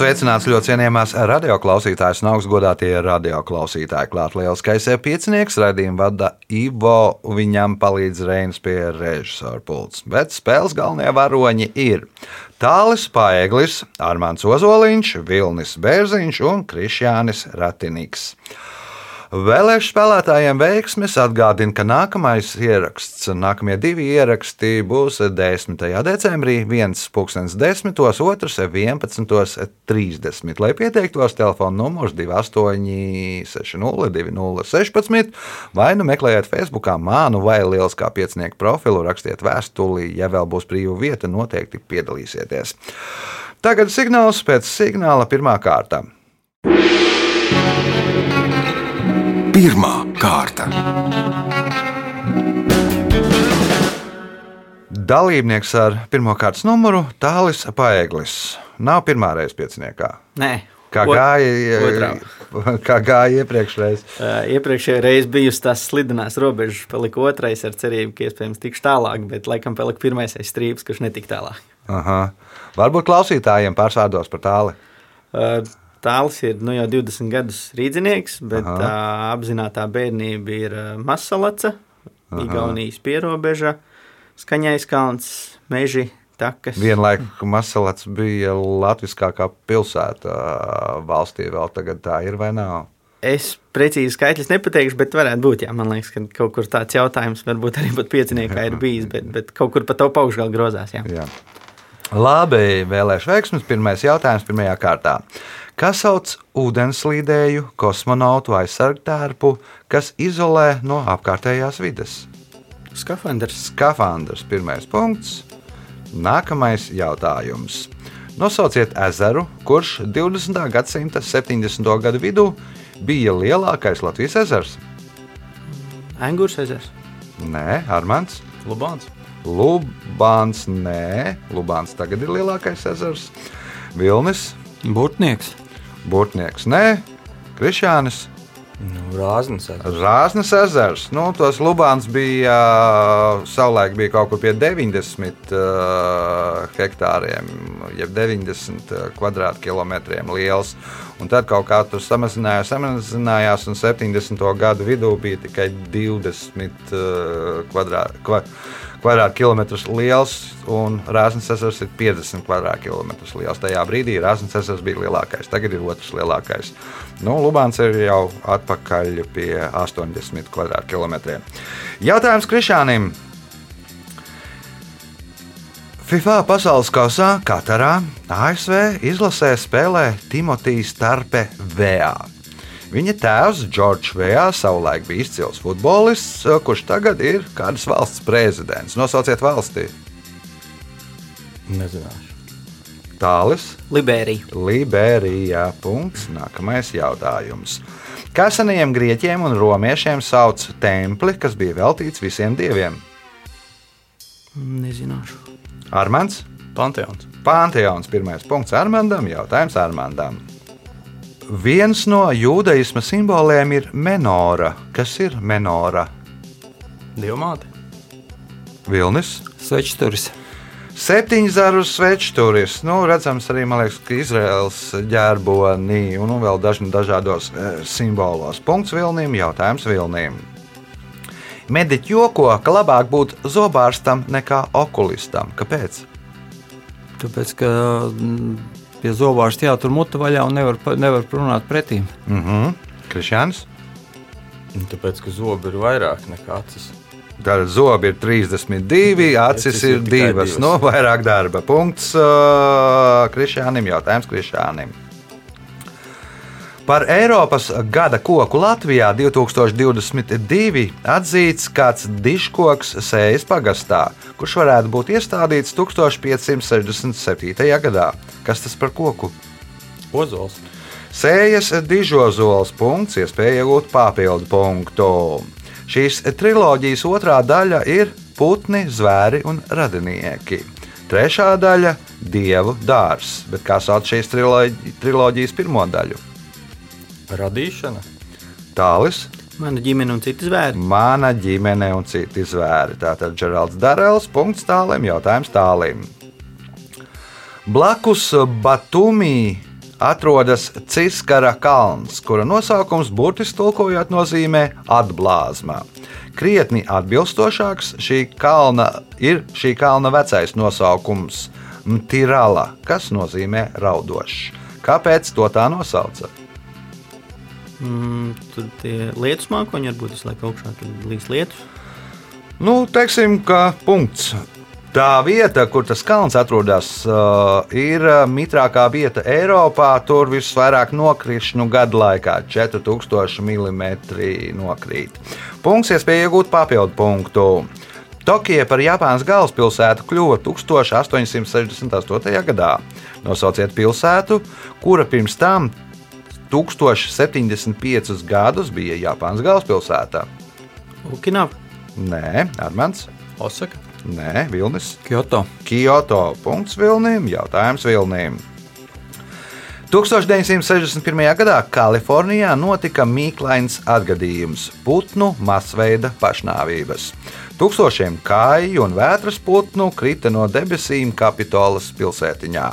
Sveicināts ļoti cienījamās radioklausītājas un augstgadātie radioklausītāji. Klāt lielskais piecinieks, raidījumu vada Ivo, viņam palīdz Reinas pie režisora pults. Bet spēles galvenie varoņi ir Tālis Paeglis, Armāns Ozoliņš, Vilnis Bērziņš un Krišjānis Ratiniks. Vēlēšu spēlētājiem veiksmes atgādina, ka nākamais ieraksts, nākamie divi ieraksti būs 10. decembrī, viens 10. otrs 11.30. Lai pieteiktos, telefona numurs 28602016 vai nu meklējiet Facebookā mānu vai lieliskā piecinieku profilu, rakstiet vēstuli, ja vēl būs brīva vieta, noteikti piedalīsieties. Tagad signāls pēc signāla pirmā kārta. Pirmā kārta. Dalībnieks ar pirmā kārtas numuru Tālis Paeglis. Nav pirmā reize pieciniekā. Nē, Kā gāja, kā gāja iepriekšējais? Uh, Iepriekšējā reizē bijusi tās slidenās robežas, palika otrais ar cerību, ka iespējams tikšu tālāk, bet laikam palika pirmais aiz strīpas, kurš netika tālāk. Aha. Varbūt klausītājiem pārsādos par tāli. Uh, Tāls ir nu, jau 20 gadus rīznieks, bet Aha. uh, apzināta bērnība ir Masalaca, Igaunijas pierobeža, Skaņais kalns, meži, takas. Vienlaikus Masalats bija latviskākā pilsēta valstī. Vēl tagad tā ir vai nav? Es precīzi skaitļus nepateikšu, bet varētu būt. Jā, man liekas, ka kaut kur tāds jautājums varbūt arī pat pieciniekā ir bijis, bet, bet kaut kur pa to augšgalā grozās. Jā. Jā. Labi, vēlēšu veiksmus. Pirmais jautājums pirmajā kārtā. Kas sauc ūdenslīdēju, kosmonautu aizsargtērpu, kas izolē no apkārtējās vides? Skafandrs. Skafandrs, pirmais punkts. Nākamais jautājums. Nosauciet ezeru, kurš 20. gadsimta 70. gadu vidū bija lielākais Latvijas ezers. Angurs ezers. Nē, Armāns. Lubāns. Lubāns, nē, Lubāns tagad ir lielākais ezers. Vilnis, Burtnieks. Burtnieks, nē, Krišānis. Nu, Rāznis. Zāznes ezers. Nu, tos Lubāns bija savulaik bija kaut kur pie 90 uh, hektāriem, jeb 90 kvadrātkilometriem liels. Un tad kaut kā tur samazinājās, samazinājās, un 70. gadu vidū bija tikai 20 uh, kvadrāt, kva, kvadrātkilometrus liels, un Rāznes ezers ir 50 kvadrātkilometrus liels. Tajā brīdī Rāznes ezers bija lielākais, tagad ir otrs lielākais. Nu, Lubāns ir jau atpakaļ pie 80 kvadrātkilometriem. Jautājums Krišānam. FIFA pasaules kausā Katarā ASV izlasē spēlē Timotejs Tarpe VA. Viņa tēvs, Džordžs Vējā, savulaik bija izcils futbolists, kurš tagad ir kādas valsts prezidents. Nosauciet valstī. Nezināšu. Tālis, Liberija. Liberija. Punkts. Nākamais jautājums. Kā senajiem grieķiem un romiešiem sauc templi, kas bija veltīts visiem dieviem? Nezināšu. Armāns, Panteons. Panteons, pirmais punkts Armandam, jautājums Armandam. Viens no jūdaisma simboliem ir menora. Kas ir menora? Dievmāte. Vilnis. Svečturis. Septiņu zaru svečturis. Nu, redzams, arī liekas, ka Izraels ģērbonī un nu, vēl dažni dažādos e, simbolos. Punkts Vilnim, jautājums Vilnim. Mediķi joko, ka labāk būt zobārstam nekā okulistam. Kāpēc? Tāpēc, ka mm, pie zobārsta jātur muta vaļā un nevar, nevar runāt pretī. Mhm. Krišjāns. Tāpēc, ka zobi ir vairāk nekā acis. Tātad zobi ir 32, acis ir divas. No vairāk darba. Punkts uh, Krišjānam. Jautājums Krišjānam. Par Eiropas gada koku Latvijā 2022 atzīts kāds diškoks Sējas pagastā, kurš varētu būt iestādīts 1567. gadā. Kas tas par koku? Ozols. Sējas dižozols punkts, iespēja iegūt papildu punktu. Šīs triloģijas otrā daļa ir putni, zvēri un radinieki. Trešā daļa - dievu dārzs, bet kā sauc šīs triloģi- triloģijas pirmo daļu? Radīšana. Tālis, Mana ģimene un citi zvēri. mana ģimene un citi zvēri. Tātad Geralds Darēls, punkts tālim, jautājums tālim. Blakus Batumī atrodas Ciskara kalns, kura nosaukums burtiski tulkojot nozīmē atblāzma. Krietni atbilstošāks šī kalna ir šī kalna vecais nosaukums Mtirala, kas nozīmē raudošs. Kāpēc to tā nosauca? Mm, tur tie lietus mākoņi varbūt visu laiku augšā, tur līs lietus. Nu, teiksim, ka punkts. Tā vieta, kur tas kalns atrodas, uh, ir uh, mitrākā vieta Eiropā. Tur visvairāk nokrišņu gadu laikā - 4000 mm nokrīt. Punkts, iespēja iegūt papildu punktu. Tokija par Japānas galvaspilsētu kļuva 1868. gadā. Nosauciet pilsētu, kura pirms tam 1075 gadus bija Japānas galvaspilsēta. Okinawa. Nē, Armāns. Osaka. Nē, Vilnis. Kyoto. Kyoto. Punkts Vilnim. Jautājums Vilnim. 1961. gadā Kalifornijā notika mīklains atgadījums - putnu masveida pašnāvības. Tūkstošiem kāju un vētras putnu krita no debesīm Kapitolas pilsētiņā.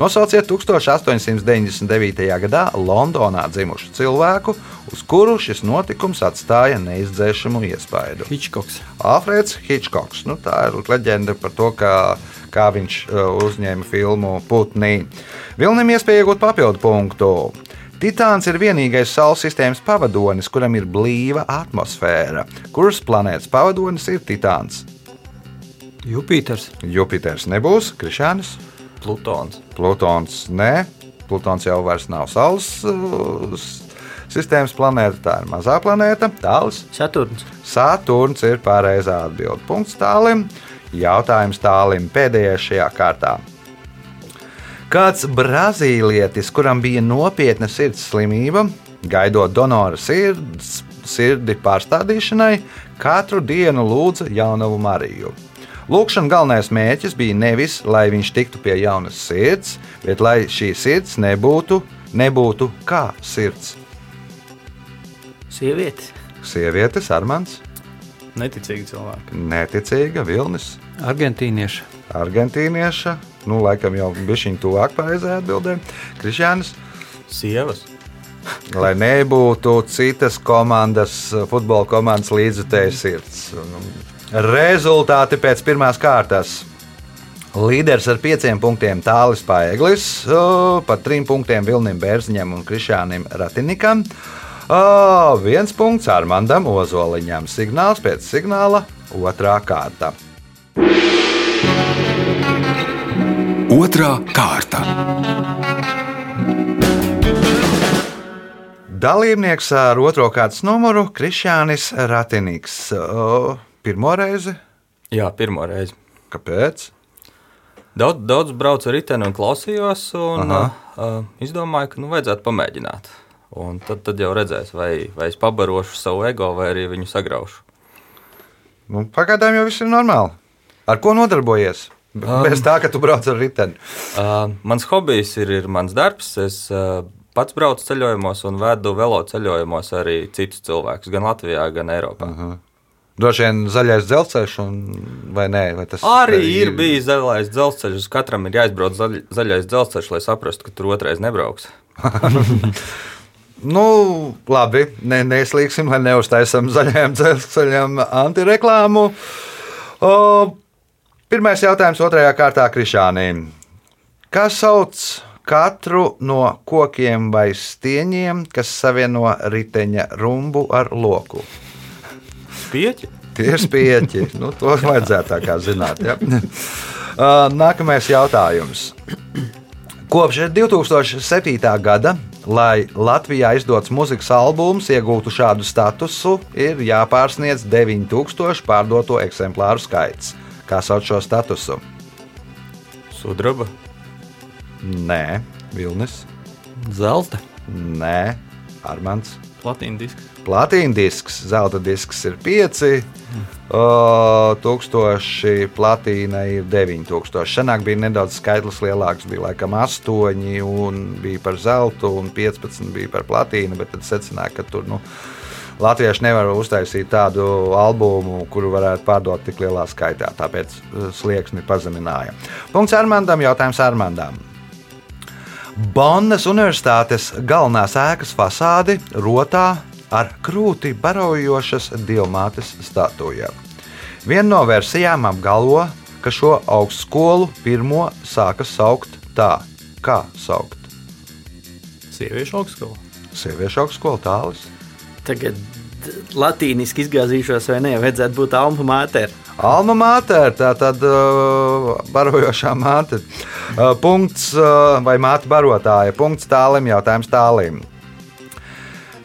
Nosauciet 1899. gadā Londonā dzimušu cilvēku, uz kuru šis notikums atstāja neizdzēšamu iespaidu. Hitchcocks. Alfrēds Hitchcocks. Nu, tā ir leģenda par to, kā, kā viņš uh, uzņēma filmu Putnī. Vilnim iespēja iegūt papildu punktu. Titāns ir vienīgais Saules sistēmas pavadonis, kuram ir blīva atmosfēra. Kuras planētas pavadonis ir Titāns? Jupiters. Jupiters nebūs, Krišānis, Plutons. Plutons nē. Plutons jau vairs nav Saules uh, sistēmas planēta, tā ir mazā planēta. Tāls. Saturns. Saturns ir pareizā atbilde. Punkts tālim. Jautājums tālim pēdējais šajā kārtā. Kāds brazīlietis, kuram bija nopietna sirds slimība, gaidot donora sirds, sirdi pārstādīšanai, katru dienu lūdza jaunavu Mariju. Lūkšanas galvenais mērķis bija nevis, lai viņš tiktu pie jaunas sirds, bet lai šī sirds nebūtu, nebūtu kā sirds. Sievietes. Sievietes, Armāns, Neticīgi cilvēki. neticīga Vilnis. Argentīnieši. argentīnieša. Nu, laikam jau bija šī tuvāk pareizajai atbildēji. Krišjānis, Sievas. lai nebūtu citas komandas, futbola komandas līdzutējas sirds. Nu, Rezultāti pēc pirmās kārtas. Līderis ar pieciem punktiem Tālis Paeglis, par trim punktiem Vilnim Bērziņam un Krišānam Ratinikam. O, viens punkts Armandam Ozoliņam. Signāls pēc signāla - otrā kārta. Otra kārta. Dalībnieks ar otro kārtas numuru - Krišānis Ratiniks. Pirmo reizi? Jā, pirmo reizi. Kāpēc? Daudz, daudz braucu ar riteni un klausījos, un uh, izdomāju, ka nu, vajadzētu pamēģināt. Un tad, tad jau redzēs, vai, vai es pabarošu savu ego, vai arī viņu sagraušu. Nu, pagaidām jau viss ir normāli. Ar ko nodarbojies? B- Um. Bez tā, ka tu brauc ar riteni. Uh, mans hobijs ir, ir mans darbs. Es uh, pats braucu ceļojumos un vedu velo ceļojumos arī citus cilvēkus, gan Latvijā, gan Eiropā. Uh -huh. Droši vien zaļais dzelzceļš, vai nē? Vai tas Arī ir bijis zaļais dzelzceļš. Katram ir jāizbrauc zaļ, zaļais dzelzceļš, lai saprastu, ka tur otrais nebrauks. Nu, labi, ne, neslīgsim, lai neuztaisām zaļajam dzelzceļam antireklāmu. O, pirmais jautājums otrajā kārtā Krišāniem. Kas sauc katru no kokiem vai stieņiem, kas savieno riteņa rumbu ar loku? Pieķi? Tie ir spieķi. Nu, to vajadzētu tā kā zināt. Ja? Uh, Nākamais jautājums. Kopš 2007. gada, lai Latvijā izdots mūzikas albums iegūtu šādu statusu, ir jāpārsniedz 9000 pārdoto eksemplāru skaits. Kā sauc šo statusu? Sudraba. Nē, Vilnis, Zelta. nē, Armāns, Platīna disks. Platīna disks, zelta disks ir 5. Uh, tūkstoši platīna ir 9000. Senāk bija nedaudz skaitlis lielāks, bija laikam 8, un bija par zeltu, un 15 bija par platīnu, tad secināja, ka tur nu, latvieši nevar uztaisīt tādu albumu, kuru varētu pārdot tik lielā skaitā. Tāpēc uh, slieksni pazemināja. Punkts Armandam, jautājums Armandam. Bonnas Universitātes galvenās ēkas fasādi rotā ar krūti barojošas diamātes statujām. Viena no versijām apgalvo, ka šo augstskolu pirmo sāka saukt tā, kā saukt. Sieviešu augstskola. Sieviešu augstskola tālis. Tagad latīniski izgāzīšos, vai ne? Vajadzētu būt alma mater. Alma mater, tā tad uh, barojošā māte. Uh, punkts uh, vai māte barotāja. Punkts tālim, jautājums tālim.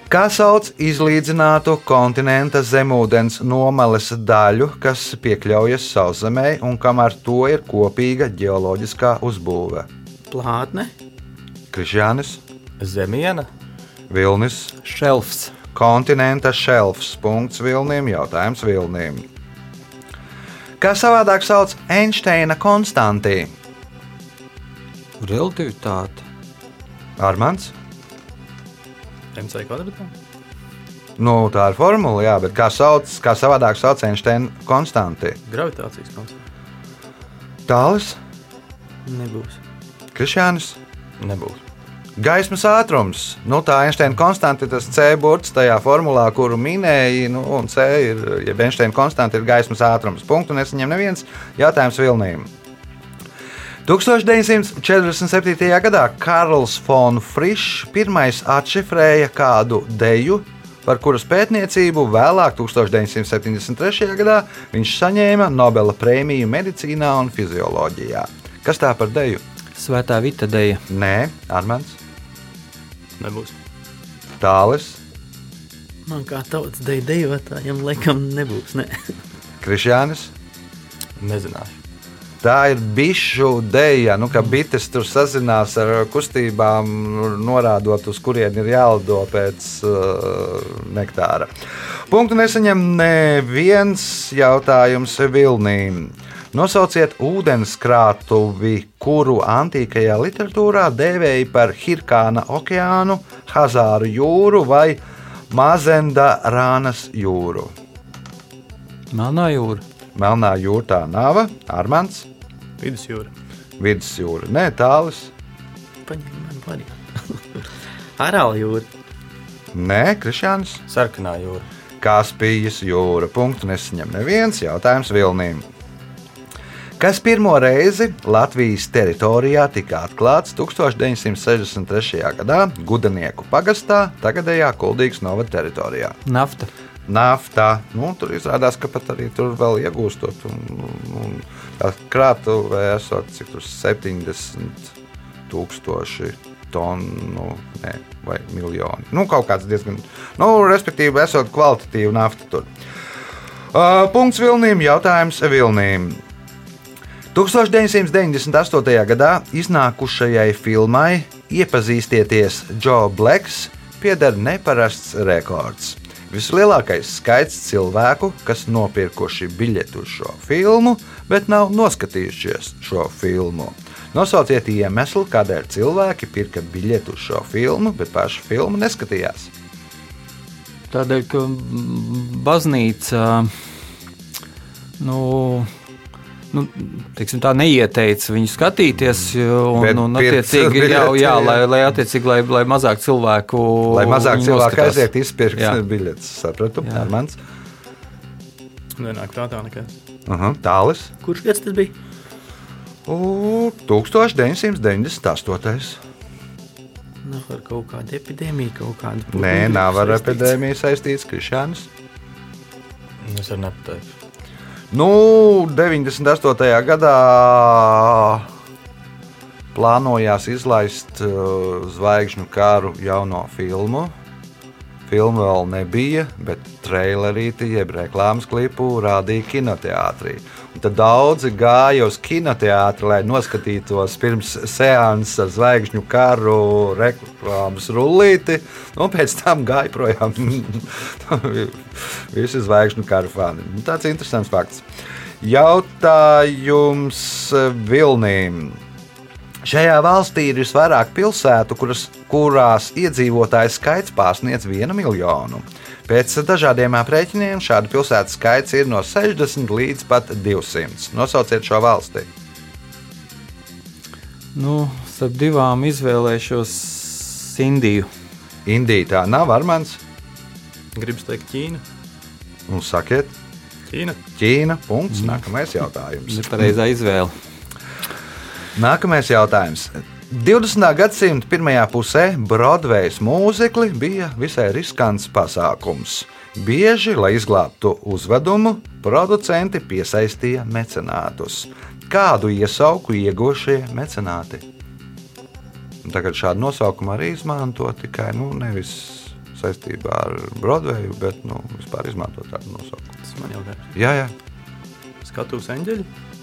Kā sauc izlīdzinātu kontinenta zemūdens nomales daļu, kas piekļaujas sauszemē un kam ar to ir kopīga geoloģiskā uzbūve? Plātne, Krišjānis, Zemiena, Vilnis, Šelfs. kontinenta šelfs. Punkts Vilnim, jautājums Vilnim. Kā savādāk sauc Einsteina konstantī? Relativitāte. Armāns? MC kvadrātā. Nu, tā ir formula, jā, bet kā, sauc, kā savādāk sauc Einsteina konstantī? Gravitācijas konstanta. Tālis, nebūs. Krišjānis, nebūs. gaismas ātrums. Nu, tā Einsteina konstanta ir tas C burts tajā formulā, kuru minēji, nu, un C ir, ja Einsteina konstanta ir gaismas ātrums. Punktu nesaņem neviens jautājums Vilnīm. 1947. gadā Karls Fons Frišs pirmais atšifrēja kādu deju, par kuras pētniecību vēlāk, 1973. gadā, viņš saņēma Nobela prēmiju medicīnā un fizioloģijā. Kas tā par deju? Svētā Vita Deja. Nē, Armāns, Nebūs. Tālis, Man kā tautas deju dejotājiem, laikam, nebūs. Ne. Krišjānis. Nezināšu. Tā ir bišu dēļa, nu, ka bites tur sazinās ar kustībām, norādot, uz kurien ir jālido pēc uh, nektāra. Punktu nesaņem neviens jautājums Vilnīm. Nosauciet ūdenskrātuvi, kuru antīkajā literatūrā dēvēja par Hirkāna okeānu, Hazāru jūru vai Mazenda Rānas jūru. Melnā jūra. Melnā jūra tā nav, Armāns. Vidusjūra. Vidusjūra, nē, tālāk. Paņem man variantu. Arāla jūra. Nē, Krišāns. Sarkanā jūra. Kaspijas jūra. Punktu nesaņem neviens jautājums Vilnīm. Kas pirmo reizi Latvijas teritorijā tika atklāts 1963. gadā Gudanieku pagastā, tagadējā Kuldīgas novada teritorijā? Nafta. Naftā. Nu, tur izrādās, ka pat arī tur vēl iegūstot. Un, un, krātuvē esot cik tur 70 tūkstoši tonu ne, vai miljoni. Nu, kaut kāds diezgan, nu, respektīvi, esot kvalitatīva nafta tur. Uh, punkts Vilnīm, jautājums Vilnīm. 1998. gadā iznākušajai filmai Iepazīstieties, Joe Blacks pieder neparasts rekords. Vislielākais skaits cilvēku, kas nopirkuši biļeti uz šo filmu, bet nav noskatījušies šo filmu. Nosauciet iemeslu, kādēļ cilvēki pirka biļeti uz šo filmu, bet pašu filmu neskatījās. Tādēļ, ka baznīca nu, nu, teiksim, tā neieteica viņu skatīties. Un, Bet un, attiecīgi, jā, jā, lai, lai, attiecīgi, lai, lai mazāk cilvēku. Lai mazāk cilvēku noskatās. aiziet, izpirkt biļetes. Sapratu, Jā. Armāns. Nenāk prātā nekas. Uh -huh. Tālis. Kurš gads tas bija? U, 1998. Nav ar kaut kādu epidēmiju, kaut kādu. Nē, nav ar epidēmiju saistīts Krišāns. Es arī nepateikšu. Nu, 98. gadā plānojās izlaist uh, zvaigžņu kāru jauno filmu. Filma vēl nebija, bet trailerīti, jeb reklāmas klipu rādīja kinoteātrī. Un tad daudzi gāja uz kinoteātri, lai noskatītos pirms seanses ar zvaigžņu karu reklāmas rullīti, un pēc tam gāja projām visi zvaigžņu karu fani. Nu, Tāds interesants fakts. Jautājums Vilnīm. Šajā valstī ir visvairāk pilsētu, kuras, kurās iedzīvotāju skaits pārsniedz vienu miljonu. Pēc dažādiem aprēķiniem šādu pilsētu skaits ir no 60 līdz pat 200. Nosauciet šo valsti. Nu, starp divām izvēlēšos Indiju. Indija tā nav Armāns. Gribu teikt, Ķīna. Un sakiet, Ķīna. Ķīna. Punkts. Nākamais jautājums. Nepareizā izvēle. Nākamais jautājums. 20. gadsimta pirmajā pusē Broadway's mūzikli bija visai riskants pasākums. Bieži, lai izglābtu uzvedumu, producenti piesaistīja mecenātus. Kādu iesauku ieguvušie mecenāti? Un Tagad šādu nosaukumu arī izmanto tikai nu, nevis saistībā ar Broadway, bet nu, vispār izmanto tādu nosaukumu. Tas man jautājums. Jā, jā. Skatuves eņģeļi.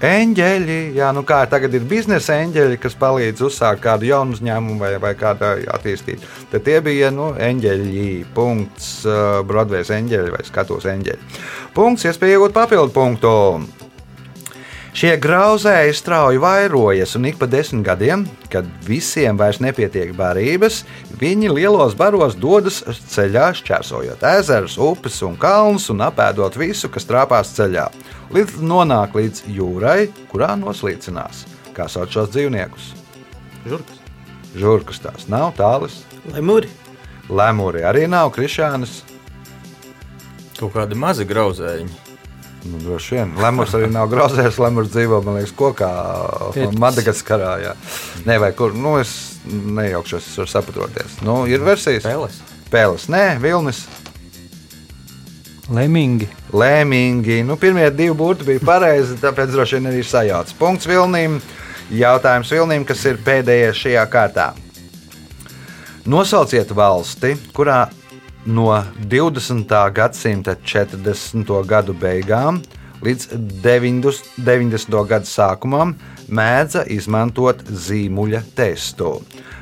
Eņģeļi, jā, nu kā tagad ir biznesa eņģeļi, kas palīdz uzsākt kādu jaunu uzņēmumu vai, vai kādu attīstīt. Tad tie bija nu, eņģeļi, punkts, uh, Broadway's eņģeļi vai skatos eņģeļi. Punkts, iespēja iegūt papildu punktu. Šie grauzēji strauji vairojas, un ik pa desmit gadiem, kad visiem vairs nepietiek barības, viņi lielos baros dodas ceļā, šķērsojot ezerus, upes un kalnus un apēdot visu, kas trāpās ceļā, līdz nonāk līdz jūrai, kurā noslīcinās. Kā sauc šos dzīvniekus? Žurkas. Žurkas tās nav tālas, Lemuri. lemuri arī nav krišānas. Kaut kādi mazi grauzēji. Nu, droši vien. Lemurs arī nav grauzējis. Lemurs dzīvo, man liekas, kokā Pēc- Madagaskarā. Jā. Nē, vai kur. Nu, es nejaukšos, es varu saproties. Nu, ir versijas. Peles. Pēles. Nē, vilnis. Lemingi. Lēmīgi. Nu, pirmie divi burti bija pareizi, tāpēc droši vien arī sajauts. Punkts Vilnīm. Jautājums Vilnīm, kas ir pēdējais šajā kārtā. Nosauciet valsti, kurā no 20. gadsimta 40. gadu beigām līdz 90. 90. gada sākumam mēdza izmantot zīmuļa testu.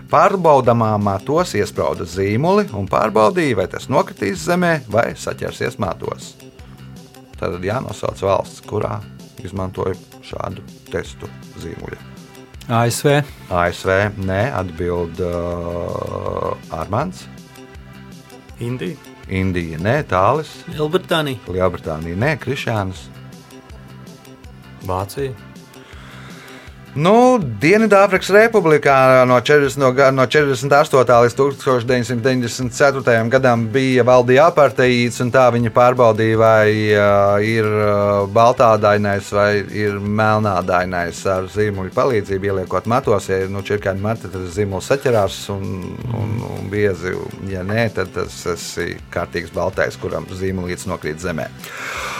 Pārbaudāmā matos iesprāda zīmuli un pārbaudīja, vai tas nokritīs zemē vai saķersies matos. Tad jānosauc valsts, kurā izmantoja šādu testu zīmuļu. ASV. ASV nē, atbild uh, Armāns, Indija. Indija nē, Tālis, Lielbritānija. Lielbritānija nē, Krišāns. Vācija. Nu, Dienvidāfrikas Republikā no, 40, no, no 48. līdz 1994. gadam bija valdīja aparteids, un tā viņa pārbaudīja, vai uh, ir uh, baltādainais vai ir melnādainais ar zīmuļu palīdzību, ieliekot matos. Ja ir nu, čirkāņi mati, tad zīmuls saķerās un, un, un biezi. Ja nē, tad tas ir kārtīgs baltais, kuram zīmolīts nokrīt zemē.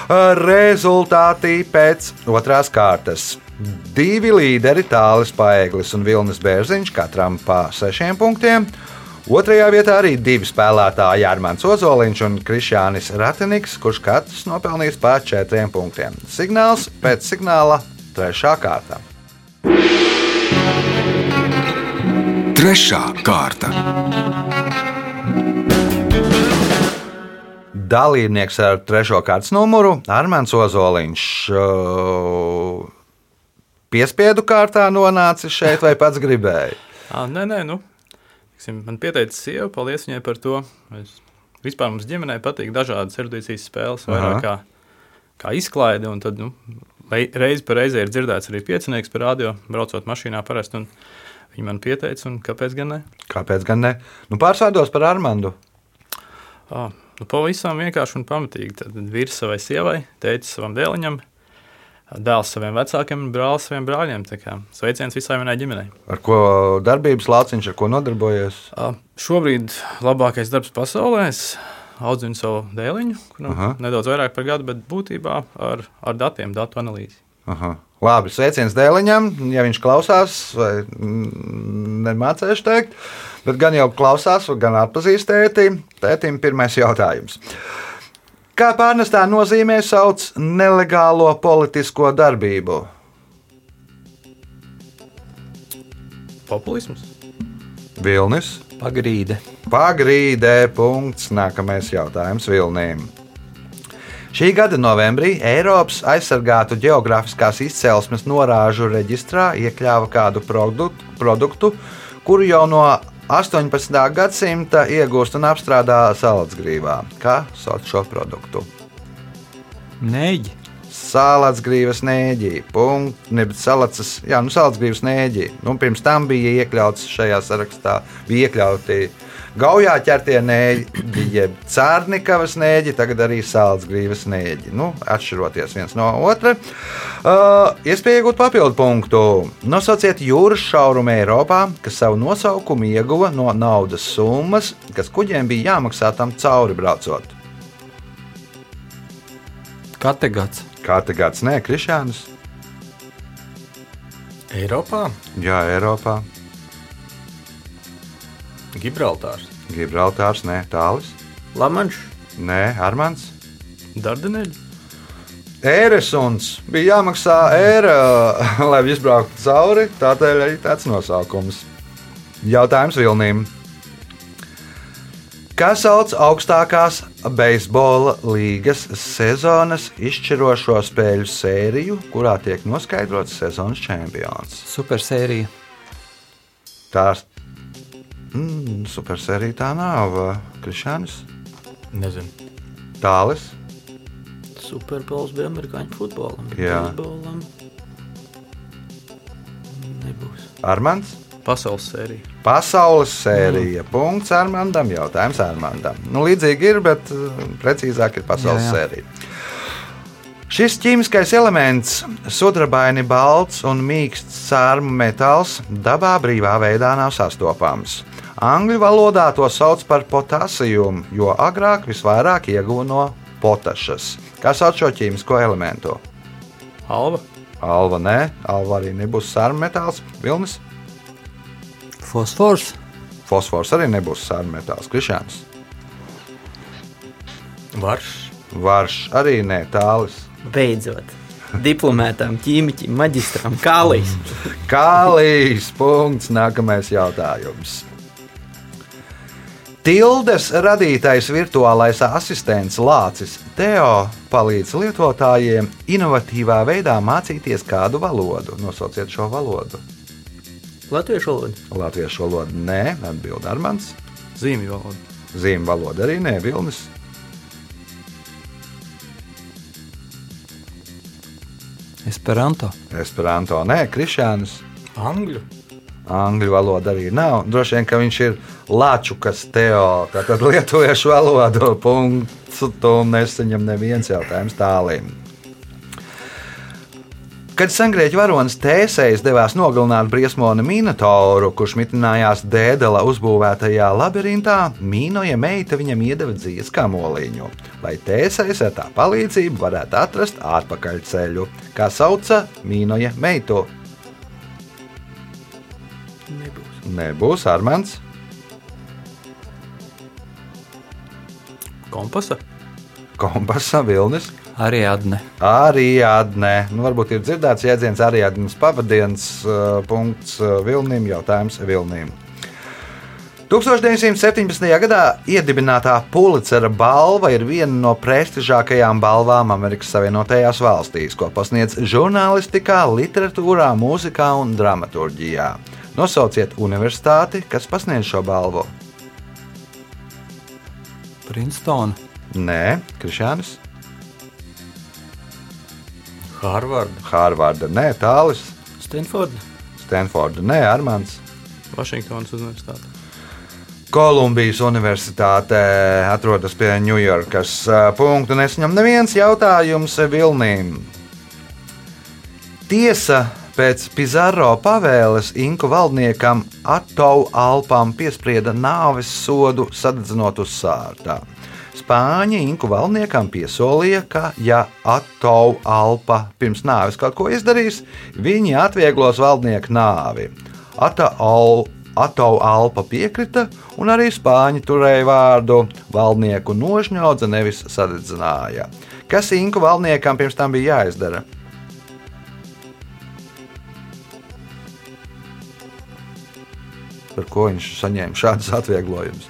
Uh, Rezultāti pēc otrās kārtas. Divi līderi, Tālis Paeglis un Vilnis Bērziņš, katram pa sešiem punktiem. Otrajā vietā arī divi spēlētāji, Jārmans Ozoliņš un Krišjānis Rateniks, kurš katrs nopelnījis pa četriem punktiem. Signāls pēc signāla trešā kārta. Trešā kārta. Dalībnieks ar trešo kārtas numuru - Armāns Ozoliņš. Uh, Piespiedu kārtā nonācis šeit, vai pats gribēja? À, nē, nē, nu. Tiksim, man pieteica sieva, paldies viņai par to. Es, vispār mums ģimenē patīk dažādas erudīcijas spēles, vairāk kā, kā izklaide. un Tad nu, rei- reizi pa reizē ir dzirdēts arī piecinieks par radio, braucot mašīnā parasti. un Viņi man pieteica, un kāpēc gan ne? Kāpēc gan ne? Nu, pārsvārdos par Armāndu. À, nu, pavisam vienkārši un pamatīgi. Tad vīrs savai sievai, teica savam dēliņam, dēls saviem vecākiem un brālis saviem brāļiem. Sveiciens visai manai ģimenei. Ar ko darbības lauciņš, ar ko nodarbojies? Uh, šobrīd labākais darbs pasaulē. Audzinu savu dēliņu, kuram Aha. nedaudz vairāk par gadu, bet būtībā ar, ar datiem, datu analīzi. Aha. Labi, sveiciens dēliņam, ja viņš klausās, vai nemācēšu teikt, bet gan jau klausās, gan atpazīst tēti. Tētim pirmais jautājums. Kā pārnestā nozīmē sauc nelegālo politisko darbību? Populisms. Vilnis, Pagrīde. pagrīdē, punkts. Nākamais jautājums Vilnīm. Šī gada novembrī Eiropas aizsargātu geogrāfiskās izcelsmes norāžu reģistrā iekļāva kādu produktu, produktu kuru jau no 18. gadsimta iegūst un apstrādā salātsgrīvā. Kā sauc šo produktu? Nēģi. Salātsgrīvas nēģī. Salacas, jā, nu, salātsgrīvas nēģī. Nu, pirms tam bija iekļauts šajā sarakstā, bija iekļauti gaujā ķertie nēģi, jeb cārnikavas nēģi, tagad arī salātsgrīvas nēģi. Nu, atšķiroties viens no otra. Uh, iespēja iegūt papildu punktu. Nosauciet jūras šaurumu Eiropā, kas savu nosaukumu ieguva no naudas summas, kas kuģiem bija jāmaksā tam cauri braucot. Te gads, nē, Krišānis? Eiropā Jā, Eiropā. Gibraltārs. Gibraltārs, nē, Tālis, Lamanš, nē, Armāns. Dardaneļi. Ēresuns bija jāmaksā ēra, lai izbrauktu cauri. Tādēļ arī tāds nosaukums. Jautājums Vilnīm. Kā sauc augstākās beisbola līgas sezonas izšķirošo spēļu sēriju, kurā tiek noskaidrots sezonas čempions? Supersērija. Tā mm, supersērija tā nav. Krišānis, Nezinu. Tālis, Superbols bija amerikāņu futbolam. Jā. beisbolam Nebūs. Armāns. Pasaules sērija. Pasaules sērija. Mm. Punkts Armandam. Jautājums Armandam. Nu, līdzīgi ir, bet precīzāk ir pasaules jā, Jā, jā. jā. sērija. Šis ķīmiskais elements, sudrabaini balts un mīksts sārmu metāls, dabā brīvā veidā nav sastopams. Angļu valodā to sauc par potasiju, jo agrāk visvairāk ieguva no potašas. Kā sauc šo ķīmisko elementu? Alva. Alva nē, alva arī nebūs sārmu metāls, vilnis. Fosfors. Fosfors arī nebūs sārmu metāls, krišāns. Varš. Varš arī nē, tālis. Beidzot. Diplomētām, ķīmiķim, maģistram, kālīs. Kālijas punkts. Nākamais jautājums. Tildes radītais virtuālais asistents Lācis Teo palīdz lietotājiem inovatīvā veidā mācīties kādu valodu. Nosauciet šo valodu. Latviešu valoda. Latviešu valodu nē, atbild Armāns. Zīmju valoda. Zīmju valoda arī nē, Vilnis. Esperanto. Esperanto nē, Krišānis. Angļu. Angļu valoda arī nav. Droši vien, ka viņš ir Lāčukas teo, tātad lietuviešu valodu punkts, un nesaņem neviens jautājums tālīm. Kad sengrieķu varonis Tēsējs devās nogalināt briesmoni Minotauru, kurš mitinājās Dēdela uzbūvētajā labirintā, Mīnoja meita viņam iedeva dzīves kamoliņu, lai Tēsējs ar tā palīdzību varētu atrast atpakaļceļu, kā sauca Mīnoja meitu. Nebūs. Nebūs Armāns. Kompasa. Kompasa vilnis. Arī Adne. Ariadne. Nu, varbūt ir dzirdēts jēdziens Ariadnes pavadienas uh, punkts uh, Vilnim, jautājums Vilnim. 1917. gadā iedibinātā Pulicera balva ir viena no prestižākajām balvām Amerikas Savienotajās valstīs, ko pasniedz žurnālistikā, literatūrā, mūzikā un dramaturgijā. Nosauciet universitāti, kas pasniedz šo balvu. Princeton. Nē, Krišānis, Harvarda. Hārvarda, nē, Tālis, Stanforda. Stanforda, nē, Armāns. Vašingtonas Universitāte. Kolumbijas Universitāte atrodas pie Ņujorkas. Punktu nesaņem neviens jautājums Vilnīm. Tiesa pēc Pizarro pavēles Inku valdniekam Atau Alpām piesprieda nāves sodu sadedzinot uz sārtā. Spāņi inku valdniekam piesolīja, ka, ja Atau Alpa pirms nāves kaut ko izdarīs, viņi atvieglos valdnieku nāvi. Atau Atau Alpa piekrita, un arī spāņi turēja vārdu valdnieku nošņaudza, nevis sadedzināja. Kas inku valdniekam pirms tam bija jāizdara? Par ko viņš saņēma šādus atvieglojumus?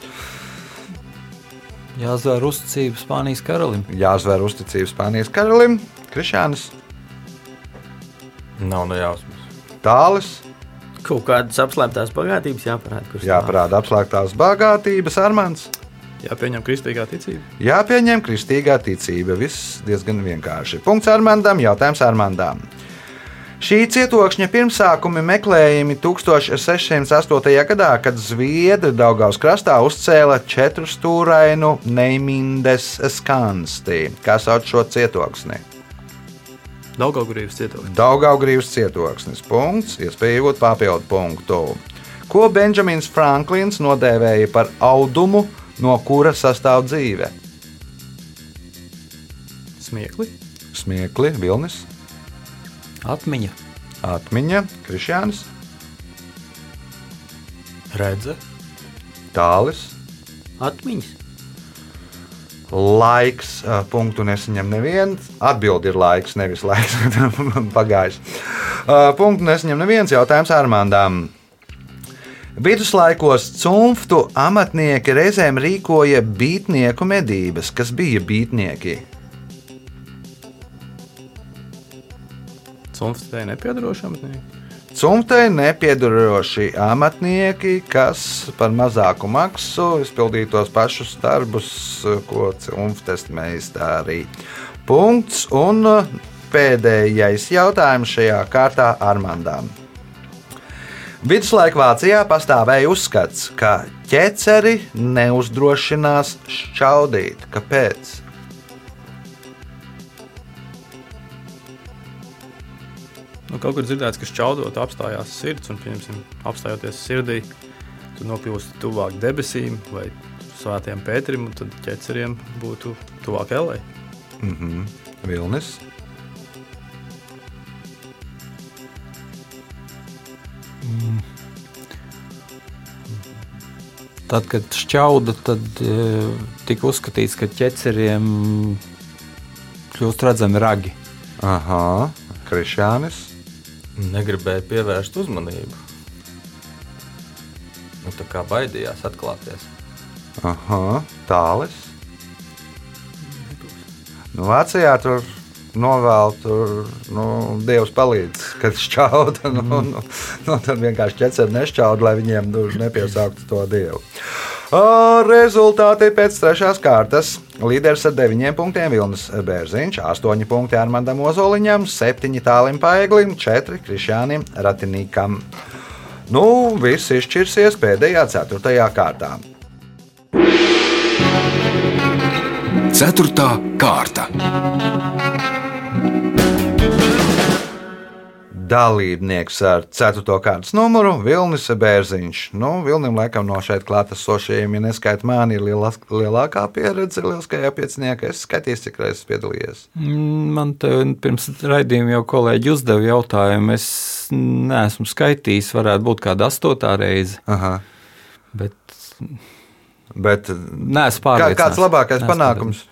Jāzvēr uzticība Spānijas karalim. Jāzvēr uzticība Spānijas karalim, Krišānis, Nav no jausmas. Tālis, Kaut kādas apslēptās bagātības jāparāda. kur stāv. jāparāda apslēgtās bagātības, Armāns. Jāpieņem kristīgā ticība. Jāpieņem kristīgā ticība. Viss diezgan vienkārši. Punkts Armandam, jautājums Armandam. Šī cietokšņa pirmsākumi meklējami 1608. gadā, kad Zviedri Daugaus krastā uzcēla četru stūrainu Neimindes skansti. Kā sauc šo cietoksni? Daugaugurības cietoksnis. Daugaugrības cietoksnis. Punkts, iespēja iegūt papildu punktu. Ko Benjamins Franklins nodēvēja par audumu, no kura sastāv dzīve? Smiekli. Smiekli, vilnis, Atmiņa. atmiņa, krišjānis, Redze, tālis. Atmiņas. Laiks, punktu nesaņem neviens. Atbildi ir laiks, nevis laiks. Pagājis. Punktu nesaņem neviens jautājums Armandām. Viduslaikos cimftu amatnieki reizēm rīkoja beigtnieku medības, kas bija beigtnieki. Cimfstē nepiedarošam. Ne? Cimtai nepiedaroši amatnieki, kas par mazāku maksu izpildīja tos pašus darbus, ko cimftes meistari. Punkts un pēdējais jautājums šajā kārtā Armandām. Viduslaikā Vācijā pastāvēja uzskats, ka ķeceri neuzdrošinās šķaudīt. Kāpēc? Nu, kaut kur dzirdēts, ka šķaudot apstājās sirds, un, pieņemsim, apstājoties sirdī, tu nokļūsti tuvāk debesīm vai svētiem pēterim, un tad ķeceriem būtu tuvāk elē. Mhm. Vilnis. Tad, kad šķauda, tad e, tika uzskatīts, ka ķeceriem kļūst redzami ragi. Aha, Krišānis. Negribēja pievērst uzmanību. Nu, tā kā baidījās atklāties. Aha, tālis. Nu, Vācijā tur novēl, tur nu, Dievs palīdz, kad šķauda. Nu, nu, nu, tad vienkārši ķecer nešķauda, lai viņiem duži nepiesauktu to Dievu. O, rezultāti pēc trešās kārtas. Līderis ar 9 punktiem Vilnis Bērziņš, 8 punkti Armandam Ozoliņam, 7 Tālim Paeglim, 4 Krišānam Ratinīkam. Nu, viss izšķirsies pēdējā, ceturtajā kārtā. Ceturtā kārta. Dalībnieks ar 4. kārtas numuru Vilnis Bērziņš. Nu, Vilnim laikam no šeit klātesošajiem, ja neskaita mani, ir lielās, lielākā pieredze lieliskajā pieciniekā. Es skatīju, cik reizes piedalījies. Mm, Man te pirms raidījuma jau kolēģi uzdeva jautājumu. Es neesmu skaitījis, varētu būt kāda astotā reize. Aha. Bet Bet neesmu kā, pārliecināts. kāds labākais Neesmu panākums?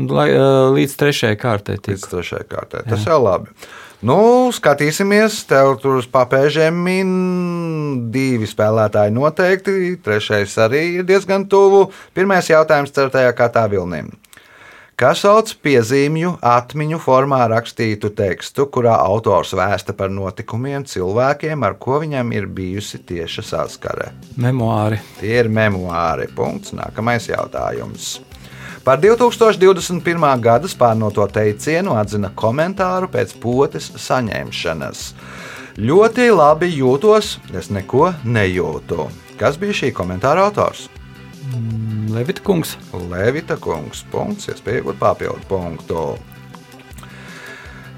Lai, ā, līdz trešajai kārtai Līdz tiks. trešajai kārtai. Tas jau labi. Nu, skatīsimies, tev tur uz papēžiem min divi spēlētāji noteikti. Trešais arī ir diezgan tuvu. Pirmais jautājums ceturtajā kārtā Vilnim. Kas sauc piezīmju atmiņu formā rakstītu tekstu, kurā autors vēsta par notikumiem, cilvēkiem, ar ko viņam ir bijusi tieša saskare? Memoāri. Tie ir memoāri. Punkts. Nākamais jautājums. Par 2021. gada spārnoto teicienu atzina komentāru pēc potes saņemšanas. Ļoti labi jūtos, es neko nejūtu. Kas bija šī komentāra autors? Levita kungs. Levita kungs. Punkts, iespēja iegūt papildu punktu.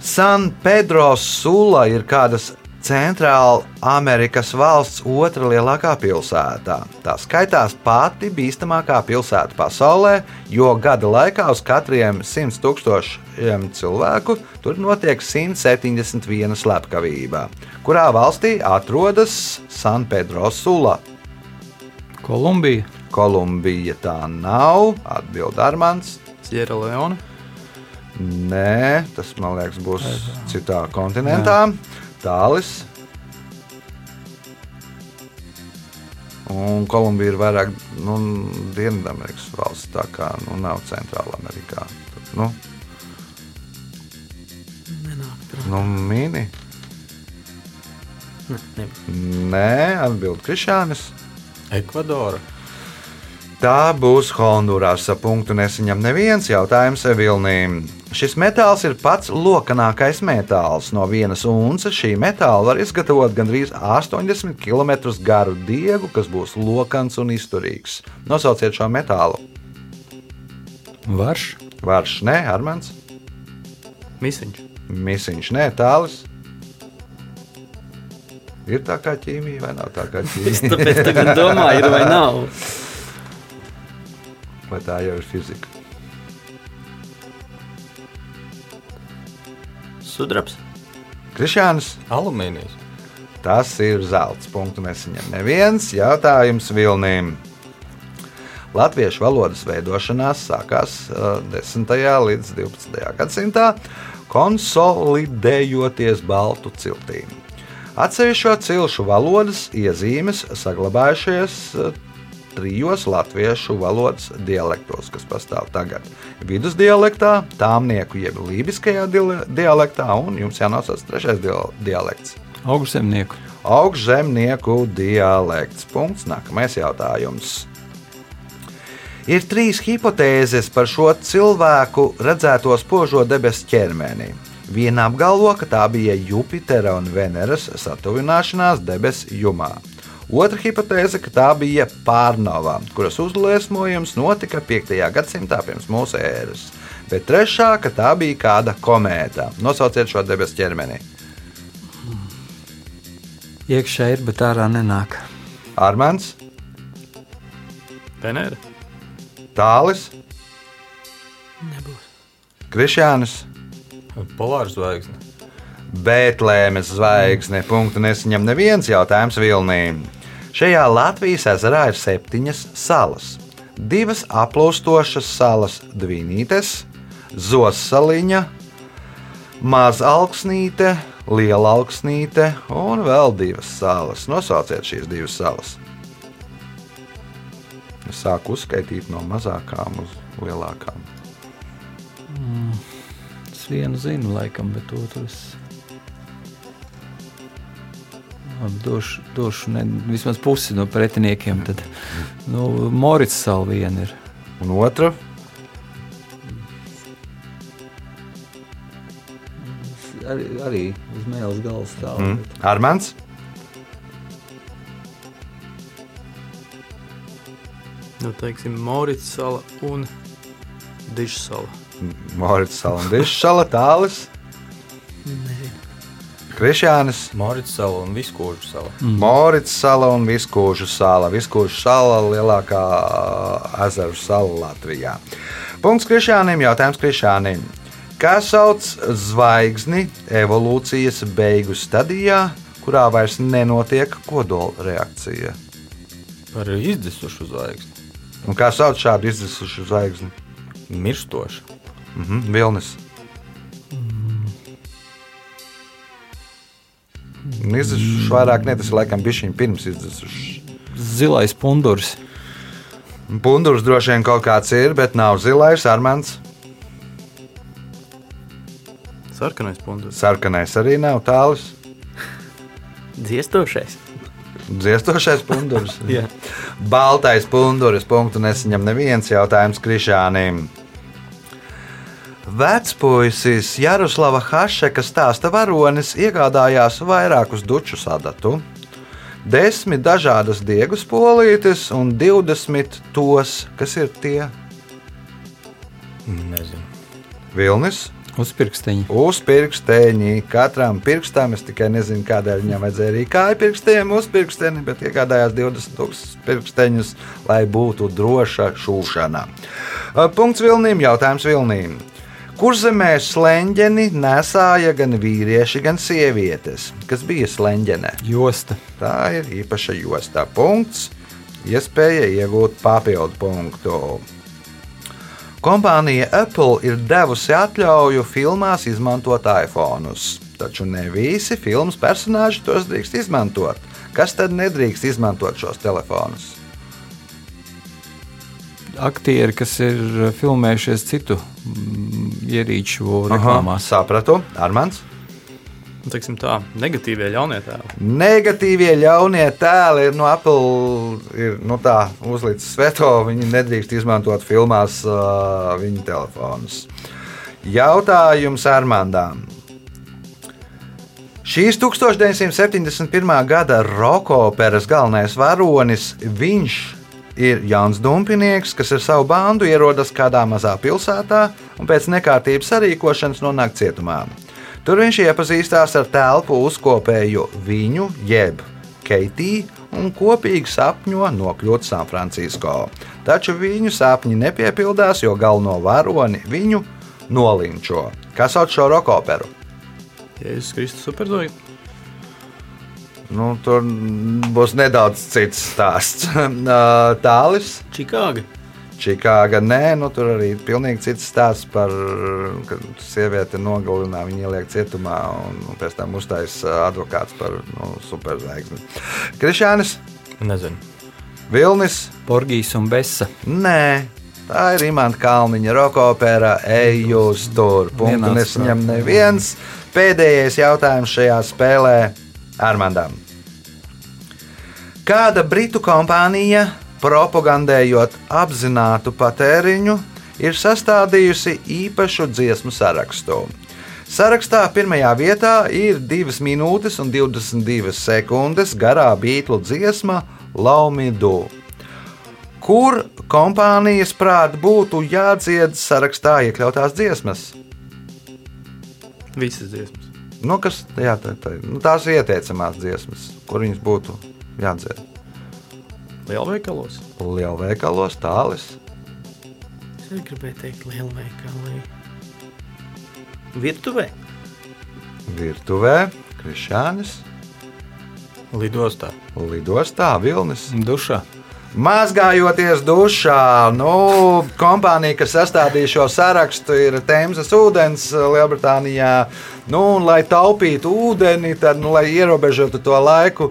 San Pedro Sula ir kādas Centrāla Amerikas valsts otra lielākā pilsēta. Tā skaitās pati bīstamākā pilsēta pasaulē, jo gada laikā uz katriem 100 tūkstošiem cilvēku tur notiek 171 slepkavība. Kurā valstī atrodas San Pedro Sula? Kolumbija. Kolumbija tā nav, atbild Armāns. Sierra Leone. Nē, tas man liekas, būs citā kontinentā. Tālis. Un Kolumbija ir vairāk nu, Dienvidamerikas valsts, tā kā nu, nav Centrāla Amerikā. Tad, Nu, nu, mini. Nē, atbild Krišānis. Ekvadora. Tā būs Hondurasa. Punktu nesaņem neviens jautājums Vilnīm. Šis metāls ir pats lokanākais metāls. No vienas unces šī metāla var izgatavot gandrīz 80 km garu diegu, kas būs lokans un izturīgs. Nosauciet šo metālu. Varš. Varš, nē, Armāns, Misiņš. Misiņš, nē, tālis. Ir tā kā ķīmija vai nav tā kā Es ķīmija? tāpēc tagad domāju, ir vai nav. Vai tā jau ir fizika? Sudrabs. Krišānis. Alumīnijas. Tas ir zelts. Punktu nesaņem neviens jautājums Vilnīm. Latviešu valodas veidošanās sākās uh, 10. līdz 12. gadsimtā, konsolidējoties baltu ciltīm. Atsevišķo cilšu valodas iezīmes saglabājušies uh, trijos latviešu valodas dialektos, kas pastāv tagad. Vidusdialektā, tāmnieku jeb lībiskajā dialektā, un jums jānosauc trešais dia- dialekts Augstsemnieku. augšzemnieku dialekts. Punkts. Nākamais jautājums. Ir trīs hipotēzes par šo cilvēku redzēto spožo debesu ķermeni. Viena apgalvo, ka tā bija Jupitera un Veneras satuvināšanās debesu jumā. Otra hipotēze, ka tā bija pārnava, kuras uzliesmojums notika 5. gadsimtā pirms mūsu ēras. Bet trešā, ka tā bija kāda komēta. Nosauciet šo debesu ķermeni. Iekšā ir, bet ārā nenāk. Armāns, Venēra. Tālis, Krišānis. Polāra zvaigzne. Betlēmes zvaigzne. Punktu nesaņem neviens jautājums Vilnī. Šajā Latvijas ezerā ir septiņas salas. Divas aplūstošas salas - Dvīnītes, Zosaliņa, Mazalksnīte, Liela Alksnīte un vēl divas salas. Nosauciet šīs divas salas. Es sāku uzskaitīt no mazākām uz lielākām. Es vienu zinu, laikam, bet otru Došu, došu ne, vismaz pusi no pretiniekiem. Tad, nu, Morits sala viena ir. Un otra Arī, arī uz mēles galda stāv. mm. Armāns. Nu, teiksim, Maurits sala un Dižs sala. Morits Salandis, Šalatālis, Krišjānis, Morits sala un Viskūžu sala. Morits sala un Viskūžu sala. Viskūžu sala - lielākā ezeru sala Latvijā. Punkts Krišjānim, jautājums Krišjānim. Kā sauc zvaigzni evolūcijas beigu stadijā, kurā vairs nenotiek kodola reakcija? Par izdesušu zvaigzni. Un kā sauc šādu izdesušu zvaigzni? Mirstoša. Mhm, Vilnis. Izdesuši vairāk, ne tas ir laikam bišķiņ pirms izdesuši. Zilais pundurs. Pundurs droši vien kaut kāds ir, bet nav zilais, armāns. Sarkanais pundurs. Sarkanais arī nav tāls. Dziestošais. Dziestošais pundurs. Baltais punduris. Punktu nesaņem neviens jautājums Krišānam. Vecpuisis Jaroslava Hašeka stāsta varonis iegādājās vairākus duču sadatu, desmit dažādas diegu spolītes un 20 tos, kas ir tie Nezinu. Vilnis, Uz pirksteņa. Uz pirksteņi. Katram pirkstam es tikai nezinu, kādēļ viņam vajadzēja arī kāju pirkstiem uz pirksteni, bet iegādājās 20 tūkstošus pirksteņus, lai būtu droša šūšana. Punkts Vilnīm, jautājums Vilnīm. Kur zemē slēņķeni nesāja gan vīrieši, gan sievietes? Kas bija slēņķene? Josta. Tā ir īpaša jostā. Punkts. Iespēja iegūt papildu punktu. Kompānija Apple ir devusi atļauju filmās izmantot iPhone, taču ne visi filmas personāļi tos drīkst izmantot. Kas tad nedrīkst izmantot šos telefonus? Aktieri, kas ir filmējušies citu mm, ierīču reklāmās. Sapratu, Armāns. Nu, Teiksim tā, negatīvie ļaunie tēli. Negatīvie ļaunie tēli ir no Apple ir, nu tā, uzlicis veto. Viņi nedrīkst izmantot filmās uh, viņu telefonus. Jautājums Armandām. Šīs 1971. gada roka operas galvenais varonis viņš ir Jans Dumpinieks, kas ar savu bandu ierodas kādā mazā pilsētā un pēc nekārtības sarīkošanas nonāk cietumā. Tur viņš iepazīstās ar telpu uzkopēju viņu, jeb Keitiju, un kopīgi sapņo nokļūt San Francisco. Taču viņu sapņi nepiepildās, jo galveno varoni viņu nolinčo. Kas sauc šo rokoperu? Jēzus Kristus superzoja. Nu, tur būs nedaudz cits stāsts. Tālis, Čikāga. Čikāga. Nē, nu, tur arī ir pilnīgi cits stāsts par to, ka sieviete nogalina, viņa ieliek cietumā un, un pēc tam uztaisīs advokāts par nu, superzvaigzni. Krišānis, Nezinu. Vilnis. Porgijas un Besa. Nē, tā ir imanta Kalniņa rokopera. Ej, jūs tur! Punktu nesaņem neviens. Pēdējais jautājums šajā spēlē Armandam. Kāda britu kompānija, propagandējot apzinātu patēriņu, ir sastādījusi īpašu dziesmu sarakstu? Sarakstā pirmajā vietā ir 2 minūtes un 22 sekundes garā beigla dziesma Laumidu kur kompānijas prāt būtu jādzied sarakstā iekļautās dziesmas. Visas dziesmas. Nu, kas, jā, tā, tā, nu, tās ir ieteicamās dziesmas, kur viņas būtu jādzied. Lielveikalos. Lielveikalos, tālis. Es arī gribēju teikt, liela veikalī. Virtuvē. Virtuvē, Krišānis, Lidostā. lidostā, Vilnis. Dušā. Mazgājoties dušā, nu, kompānija, kas sastādīja šo sarakstu, ir Tēmzes ūdens Lielbritānijā. Nu, un, lai taupītu ūdeni, tad, nu, lai ierobežotu to laiku,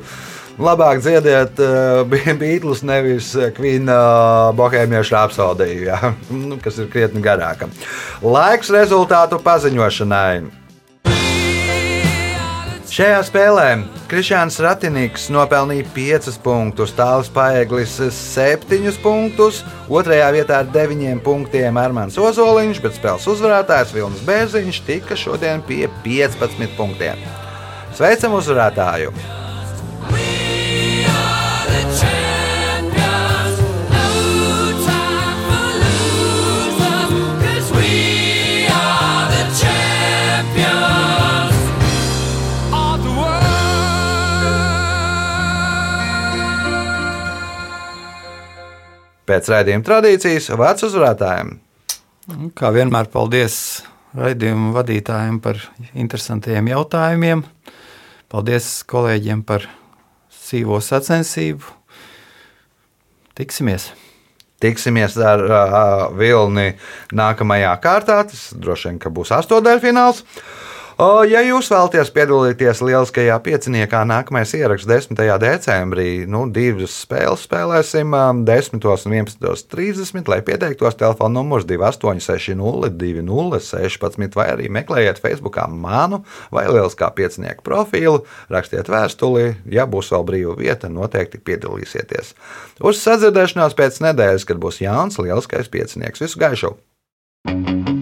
labāk dziediet uh, Beatles, nevis Queen uh, bohēmiešu apsaldīju, ja? nu, kas ir krietni garāka. Laiks rezultātu paziņošanai. Šajā spēlē Krišāns Ratinīks nopelnīja 5 punktus, Tāls Paeglis 7 punktus, 2. vietā ar 9 punktiem Armāns Ozoliņš, bet spēles uzvarētājs Vilnis Bērziņš tika šodien pie 15 punktiem. Sveicam uzvarētāju! Pēc raidījuma tradīcijas vārds uzvarētājiem. Kā vienmēr, paldies raidījuma vadītājiem par interesantiem jautājumiem. Paldies kolēģiem par sīvo sacensību. Tiksimies! Tiksimies ar uh, Vilni nākamajā kārtā. Tas droši vien būs astotdaļfināls. O, Ja jūs vēlaties piedalīties lieliskajā pieciniekā, nākamais ieraksts 10. decembrī, nu, divas spēles spēlēsim, um, 10. un 11.30, lai pieteiktos telefona numurs 2860, 2016, vai arī meklējiet Facebook manu vai lieliskā piecinieka profilu, rakstiet vēstuli, ja būs vēl brīva vieta, noteikti piedalīsieties. Uz sadzirdēšanos pēc nedēļas, kad būs jauns lieliskais piecinieks. Visu gaišu! thank you